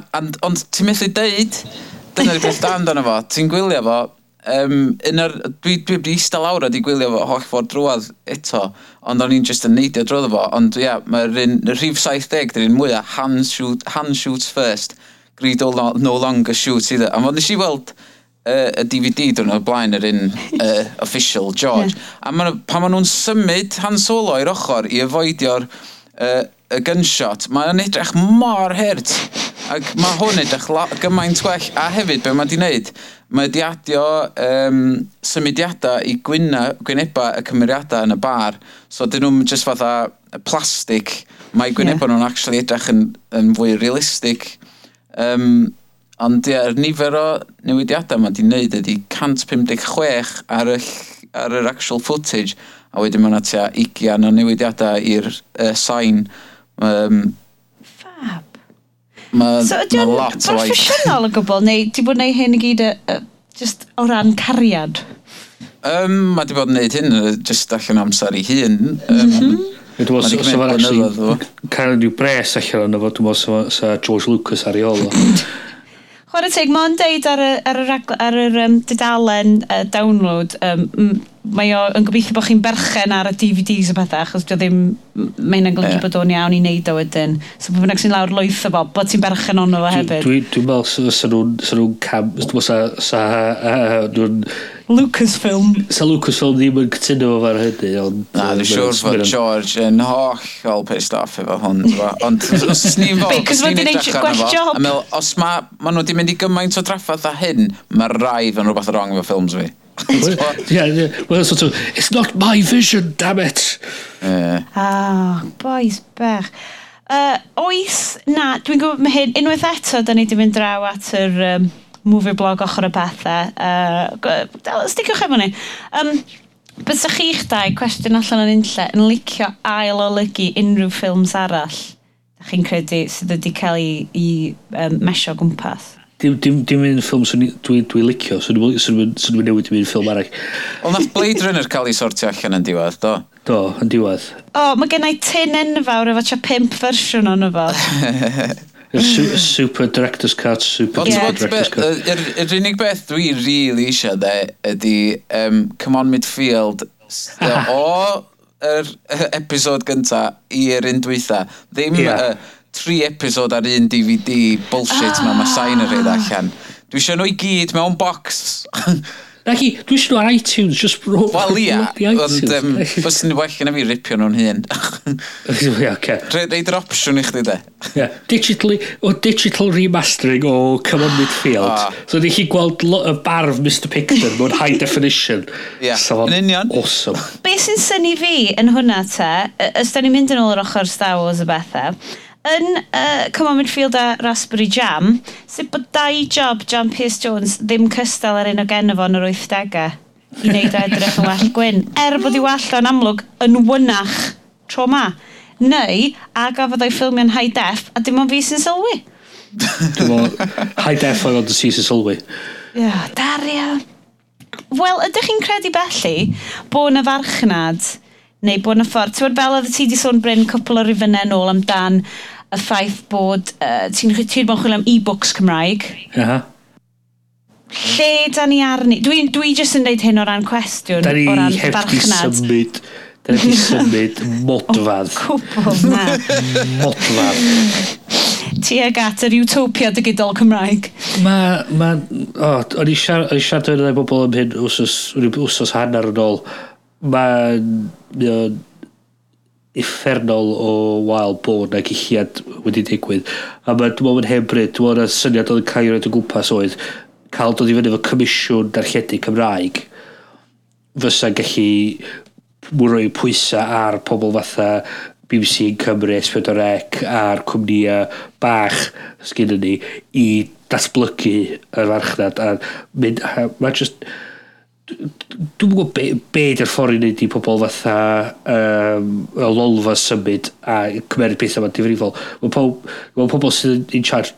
ond ti'n methu deud, dyna'r beth da amdano fo, ti'n gwylio fo, um, un o'r, dwi, dwi wedi eistedd lawr a di gwylio fo holl ffordd drwodd eto, ond o'n i'n just yn neidio drwodd fo, ond ia, yeah, mae'r un, y rhif 70, dy'r un mwyaf, hand, shoot, hand shoots first, greed no, no longer shoots either, a fod nes i weld, uh, y DVD dwi'n o'r blaen yr un uh, official George. Yeah. A ma, pan maen nhw'n symud Han Solo i'r ochr i efoedio'r uh, y gunshot, mae'n edrych mor hurt. Ac mae hwn edrych gymaint gwell. A hefyd, be mae wedi wneud, mae wedi adio um, symudiadau i gwyna, gwyneba y cymeriadau yn y bar. So dyn nhw'n just fatha plastic. Mae gwyneba yeah. nhw'n actually edrych yn, yn fwy realistig. Um, Ond ie, yr nifer o newidiadau mae wedi wneud ydy 156 ar, y, ar yr actual footage, a wedyn mae yna tua 20 o newidiadau i'r uh, sain. Um, Fab. Mae so, ma lot o waith. Proffesiynol o gwbl, neu ti bod wneud hyn i gyd uh, just o ran cariad? Um, mae di bod yn wneud hyn just allan amser i hun. Um, mm -hmm. Dwi'n meddwl sef so, so actually cael rhyw bres allan o'n efo, dwi'n meddwl sef so, George Lucas ar ei ôl. Chwarae teg, mae'n deud ar y, ar y, ragl, ar yr um, dudalen uh, download, um, mae o yn gobeithio bod chi'n berchen ar y DVDs a bethau, achos dio ddim, mae'n aglygu yeah. bod o'n iawn i wneud o wedyn. So bod bynnag sy'n lawr lwyth o fo, bod ti'n berchen ond o fo hefyd. Dwi'n dwi, dwi meddwl sy'n nhw'n, sy'n nhw'n cam, dwi'n sa, sa, nhw'n... Lucasfilm. Sa Lucasfilm ddim yn cytuno fo fan hynny, ond... Na, dwi'n siŵr fod George yn hollol pissed off efo hwn, ond os ni'n fod, os ni'n edrych arno fo, os ma, ma nhw wedi mynd i gymaint o draffaeth a hyn, mae rai fan rhywbeth wrong efo ffilms fi yeah, yeah. Well, sort of, it's not my vision, damn it. Uh. Ah, oh, boys, bech. Uh, oes, na, dwi'n gwybod mae hyn, unwaith eto, da ni wedi mynd draw at yr um, movie blog ochr y bethau. Uh, Sticiwch efo ni. Um, Bysach chi'ch dau, cwestiwn allan o'n unlle, yn licio ail olygu unrhyw ffilms arall? Da chi'n credu sydd wedi cael ei, i um, mesio gwmpas? Dim, dim, dim un ffilm sy'n dwi'n dwi licio, sy'n dwi'n newid i un ffilm arall. Ond nath Blade Runner cael ei sortio allan yn diwedd, do? Do, yn diwedd. O, mae gen i tin enfawr efo tra pimp fersiwn o'n efo. Su super director's cut, super yeah. director's cut. Yr, yr unig beth dwi really eisiau dde ydy um, come on midfield o yr er, episod gynta i'r un dwytha. Ddim yeah. uh, tri episod ar un DVD bullshit ah. ma, mae sain yr rhaid allan. Dwi eisiau nhw i gyd mewn box. Rhaid i, dwi eisiau nhw ar iTunes, just bro. Wel ia, ond um, fes ni well na fi ripio nhw'n hun. okay. Rhaid yr opsiwn i chdi de. Yeah. Digitally, o digital remastering o Come On Midfield. Oh. Ah. So ni chi gweld y barf Mr Picton mewn high definition. Yeah. So, yn union. Awesome. Be sy'n syni fi yn hwnna te, ys da ni'n mynd yn ôl yr ochr Star Wars y bethau, Yn uh, Come On Midfield a Raspberry Jam, sut bod dau job John Pierce Jones ddim cystal ar un o genno fo yn yr 80au i wneud o edrych yn well gwyn, er bod i wall o'n amlwg yn wynach tro ma. Neu, a gafodd o'i ffilmio'n high def, a dim ond fi sy'n sylwi. Dwi'n meddwl, high def o'n ond y sy'n sylwi. Ia, yeah, daria. Wel, ydych chi'n credu belli bod yna farchnad neu bod yna ffordd. Ti'n fel oedd ti wedi sôn Bryn cwpl o rifynnau nôl amdan y ffaith bod uh, ti'n ti bod yn chwilio am e-books Cymraeg. Aha. Lle da ni arni? Dwi, dwi jyst yn dweud hyn o ran cwestiwn. Da ni heb di symud. Da ni heb symud modfad. O, cwbl, na. modfad. Ti ag at yr utopia dy gydol Cymraeg. Ma, ma, o, o'n i siarad o'n i siarad o'n i bobl am hyn wsos, wsos hanner yn ôl. Mae'n mae'n o'n effernol o wael bod na gilliad wedi digwydd. A mae dwi'n meddwl yn hebryd, dwi'n meddwl na syniad oedd yn cael ei wneud o gwmpas oedd cael dod i fyny efo Comisiwn Darlledu Cymraeg fysa'n gallu rhoi pwysau ar pobl fatha BBC yn Cymru, S4C a'r cwmnïa bach sgyn ni i datblygu y farchnad a mynd, mae'n just dwi'n gwybod be, be dy'r ffordd i wneud i pobl fatha um, y lolfa symud a cymeryd pethau yma difrifol. Mae pobl, mae pobl sydd yn charge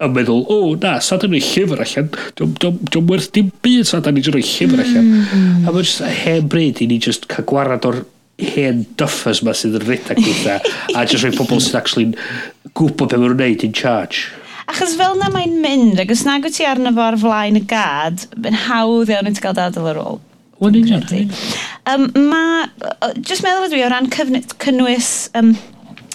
yn meddwl, o oh, na, sa dyn ni'n llyfr allan, dwi'n werth dim byd sa da ni'n rhoi llyfr allan. Mm. A mae'n just hen bryd i ni just cael gwarad o'r hen duffers ma sydd yn rhedeg eitha a just rhoi pobl sydd actually gwybod beth mae'n gwneud in charge. Achos fel na mae'n mynd, ac os nag wyt ti arno fo ar flaen y gad, mae'n hawdd iawn i ti gael dadl ar ôl. Wel, union. Um, ma, just meddwl dwi o ran cynnwys um,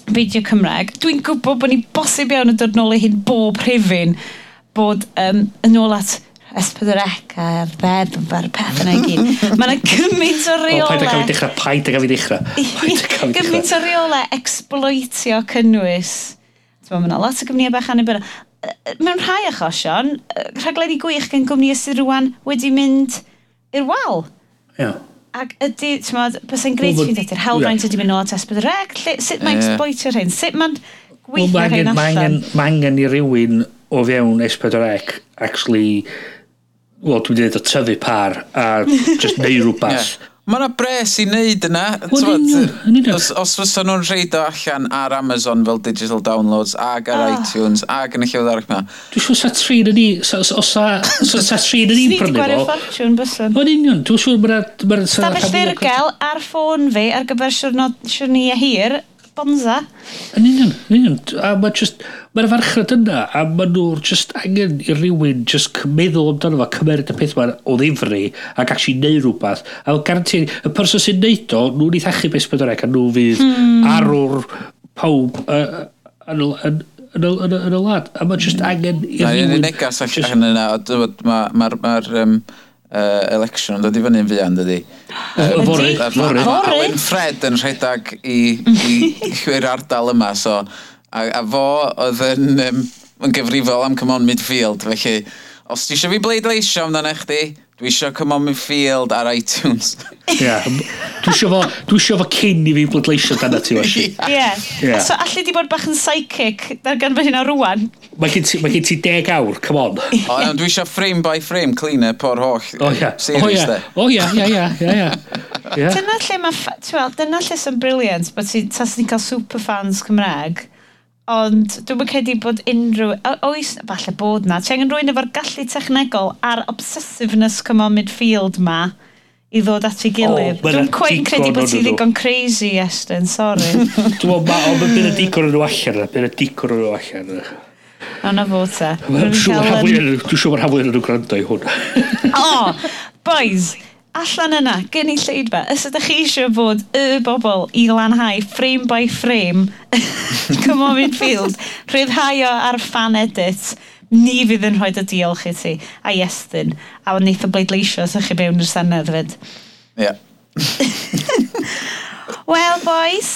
fideo Cymraeg, dwi'n gwybod bod ni bosib iawn yn dod nôl i hyn bob rhifin bod um, yn ôl at S4C a'r beb a'r peth yna i gyd. Mae yna gymaint o reolau... O, paid a cael ei dechrau, paid a cael ei dechrau. Gymaint o reolau exploitio cynnwys Mae yna lot o gwmnïau bach annibynnol. Mewn rhai achosion, rhaglenni gwych gen gwmnïau sydd rwan wedi mynd i'r wal. Ia. Ac ydy, ti'n modd, e'n greit well, fynd at i'r hawlfraint ydy mynd o at esbyd yr eg, sut mae'n yeah. sboetio rhain, sut mae'n gweithio well, rhain allan? Mae angen i rywun o fewn esbyd yr eg, actually, wel, dwi'n dweud o tyfu par a just neu rhywbeth. yeah Mae yna bres i wneud yna. Os, os fysa nhw'n rhaid o allan ar Amazon fel digital downloads ag ar ah. iTunes ag yn y llefydd arall yma. Dwi'n siŵr sa trin yn ni, os sa trin yn ni prynu fo. Sni wedi gwario ffortiwn bysyn. O'n union, dwi'n siŵr mae'n... Stafell ddirgel ar ffôn fi ar gyfer siwrno, siwrni a hir bonza. Yn union, yn union. A mae just, mae'r farchnad yna, a mae nhw'n just angen i rywun just meddwl amdano fo, cymeryd y peth ma'n o ddifri, ac actually neud rhywbeth. A mae'n garanti, y person sy'n neud o, nhw'n ei thachu beth bydd a nhw fydd hmm. arwr pawb yn y lad. A mae just angen i rywun... Mae'n negas allan yna, mae'r... Ma, ma, ma, ma, ma, ma, ma, ma, uh, election yn dod i fyny'n fuan, dydy. Fory. Fori. Fred yn rhedeg i, i i'r ardal yma, so, a, a fo oedd yn, um, yn gyfrifol am Come On Midfield, felly, os ti eisiau fi bleidleisio amdano chdi, dwi eisiau come on my field ar iTunes. Ie. Dwi eisiau fo, dwi eisiau fo cyn i fi bleidleisio dan ti, Osi. Ie. Ie. So, allu di bod bach yn psychic dar gan fy hyn o rwan. Mae gen ti, ma gen ti deg awr, come on. O, ond dwi eisiau frame by frame cleaner po'r holl O, ie. O, series ie. de. O, ie, ie, ie, ie, ie. Ie. Dyna lle mae, ti'n weld, dyna lle sy'n briliant, bod ti'n tasyn cael superfans Cymraeg Ond dwi'n mynd credu bod unrhyw... Oes, falle bod na. Ti angen rwy'n efo'r gallu technegol a'r obsessiveness come on midfield ma i ddod at ei gilydd. Oh, dwi'n cwein credu bod ti ddigon crazy, Estyn, sori. dwi'n meddwl, ond bydd y digon yn nhw allan, bydd y digon yn nhw allan. O, na fo te. Dwi'n siŵr bod rhan fwyaf yn nhw gwrando i hwn. O, boys, allan yna, gen i lleidfa, os ydych chi eisiau bod y bobl i lanhau frame by frame Come on Midfield, rhyddhau o ar fan edit, ni fydd yn rhoi dy diolch i ti, a iestyn, a wnaeth o bleidleisio os ydych chi mewn i'r senedd fyd. Ie. Yeah. Wel, boys,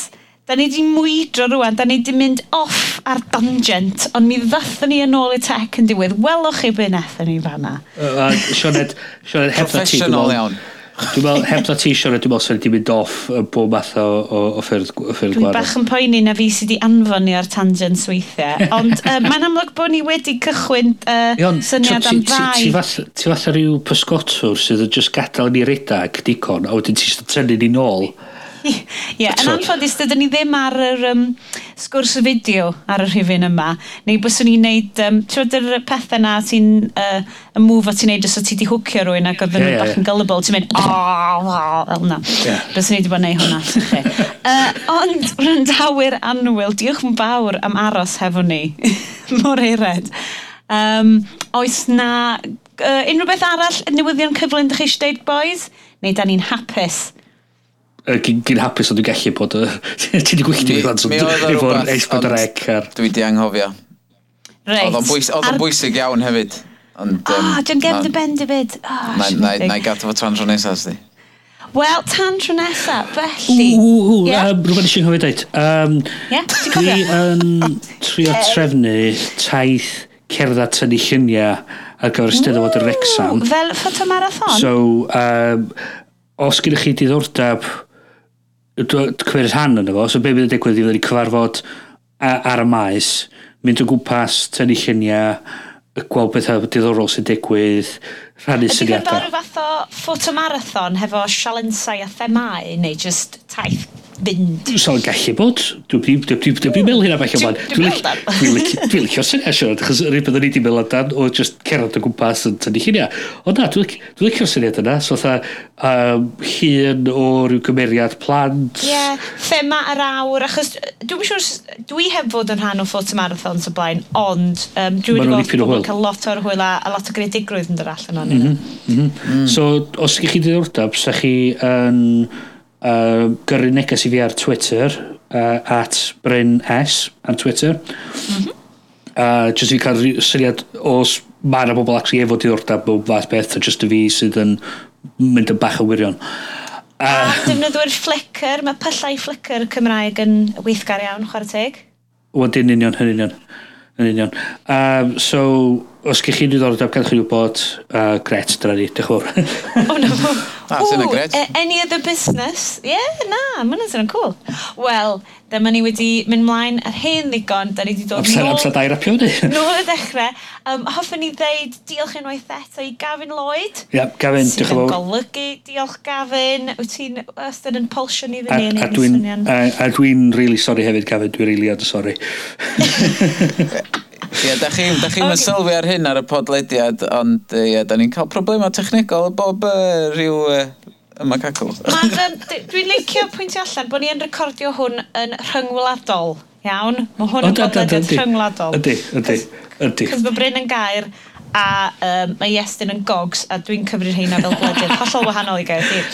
Da ni di mwydro rwan, da ni di mynd off ar tangent, ond mi ddathon ni yn ôl i tech yn diwedd. Welwch chi be nethon ni fanna. Uh, uh, Sioned, Sioned, hebdda ti. Professional iawn. Dwi'n meddwl, heb na ti Sion, dwi'n meddwl sy'n wedi mynd off y bob math o, o, o ffyrdd gwahanol. Dwi'n bach yn poeni na fi sydd wedi anfon ni ar tangents weithiau. Ond uh, mae'n amlwg bod ni wedi cychwyn uh, syniad am ddau. Ti fath rhyw pysgotwr sydd yn just gadael ni redag dicon, a wedyn ti'n tynnu ni nôl. Ie, yn anffodus, dydyn ni ddim ar yr um, sgwrs y fideo ar y rhifin yma. Neu byswn ni'n neud, um, ti'n yr pethau na ti'n, uh, y move o ti'n neud os o ti di hwcio rwy'n ac oedd yn yeah, yeah, bach yn gullible, ti'n mynd, o, o, o, na. Yeah. Byswn ni wedi bod yn neud hwnna. uh, ond, ryndawyr anwyl, diolch yn fawr am aros hefo ni. Mor eired. Um, oes na uh, unrhyw beth arall, newyddion cyflym, ydych chi eisiau deud, boys? Neu da ni'n hapus? gyn, gyn hapus o dwi'n gallu bod y... Ti wedi gwylltio i ddans efo'r esbyd yr ec ar... Dwi di anghofio. Reit. Oedd o'n bwys, bwysig iawn hefyd. Ond, um, oh, John Gem dy ben dybyd. Oh, na i gadw fo tan tro nesaf, sdi. Wel, tan tro nesaf, felly. Ww, yeah. um, rhywbeth eisiau gofio dweud. Um, yeah, ti'n cofio? Dwi yn trio trefnu taith cerdd tynnu lluniau ar gyfer Steddfod yr Wrexham. Fel ffotomarathon? So, um, os gyda chi diddordeb cymryd rhan yn efo, so be bydd yn digwydd i fod ni cyfarfod ar y maes, mynd o gwmpas, tynnu lluniau, gweld bethau diddorol sy'n digwydd, rhannu syniadau. Ydy hynny'n fath o ffotomarathon hefo sialensau a themau, neu just taith fynd. So, yn gallu bod. Dwi'n meddwl hynna falle bod. Dwi'n licio syniad siarad, achos yr un byddwn ni wedi meddwl amdan o just cerdded o gwmpas yn tynnu lluniau. Ond na, dwi'n licio syniad yna. So, tha, um, hun o ryw gymeriad plant. Ie, yeah, thema yr awr, achos dwi'n siŵr, dwi heb fod yn rhan o ffotomarathons o blaen, ond um, dwi'n wedi gweld bod cael lot o'r hwyl a a lot o gredigrwydd yn dod allan o'n mm -hmm, mm -hmm. Mm. So, os ydych chi diddordeb, sa chi yn... Um, uh, gyrru neges i fi ar Twitter uh, at Bryn S ar Twitter mm -hmm. uh, just i fi cael syniad os mae yna bobl actually efo diddordeb mewn fath beth a jyst y fi sydd yn mynd yn bach o wirion uh, a defnyddwyr Flickr mae pyllau Flickr Cymraeg yn weithgar iawn chwarae teg Wedyn union, hyn union yn union. Um, so, os gych chi'n diddordeb gadwch chi wybod, uh, gret, dyna ni, diolch yn fawr. o, na fo. That's Ooh, in a grid. E- any other business? Ie, yeah, na, mae'n sy'n cool. Wel, dyma ni wedi mynd mlaen ar hen ddigon, da ni wedi dod amser, nôl... Amser dair apio ni. nôl y dechrau. Um, hoffwn ni ddeud diolch unwaith eto i Gavin Lloyd. Ie, yep, Gavin, diolch yn fawr. golygu, diolch Gavin. Wyt ti'n ystod yn polsio ni fyny yn un syniad? A, a dwi'n really sorry hefyd, Gavin, dwi'n really ad sorry. Ie, da chi'n da chi okay. sylwi ar hyn ar y podlediad, ond ie, da ni'n cael problemau technegol bob uh, rhyw uh, macacw. um, Dwi'n licio pwyntio allan bod ni'n recordio hwn yn rhyngwladol. Iawn, mae hwn yn bodlediad rhyngwladol. Ydy, ydy, ydy. Cos mae Bryn yn gair a um, mae Iestyn yn gogs a dwi'n cyfrir rheina fel gwledydd hollol wahanol i Gaerdydd.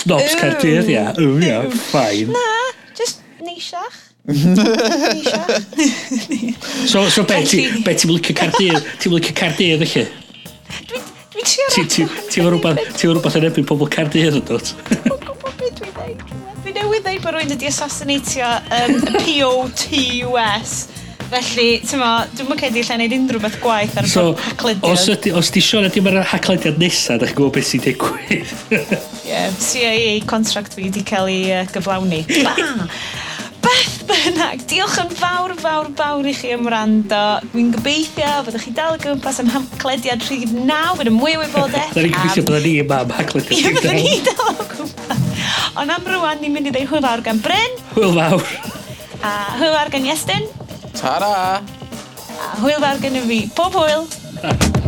Snobs Caerdydd, ia. Yw, ia, ffain. Na, just neisiach. so, so be, ti, be ti'n licio cardydd? Ti'n licio cardydd felly? Dwi'n trio Ti'n rhywbeth ti'n rhywbeth yn ebyn pobl cardydd yn dod? Dwi'n newydd ddeud bod rwy'n wedi assassinatio um, P-O-T-U-S. Felly, ti'n mo, dwi'n mwyn cedi lle wneud unrhyw beth gwaith ar y so, haclediad. Os, ydi, os di Sean ydi mae'r haclediad nesaf, da chi'n gwybod beth sy'n digwydd. Ie, yeah, CIA contract fi wedi cael ei uh, gyflawni. Beth bynnag, diolch yn fawr, fawr, fawr i chi am wrando. Dwi'n gobeithio fyddwch chi dal y gwmpas am hamclediad rhif naw y mwy o wybodaeth. Dwi'n gobeithio byddwn ni yma am hamclediad rhif naw. Byddwn ni dal o gwmpas. Ond am rwan, ni'n mynd i ddeu hwyl fawr gan Bryn. Hwyl fawr. A hwyl fawr gan Iestyn. Tara. A hwyl fawr gan y fi. Pob hwyl. Ah.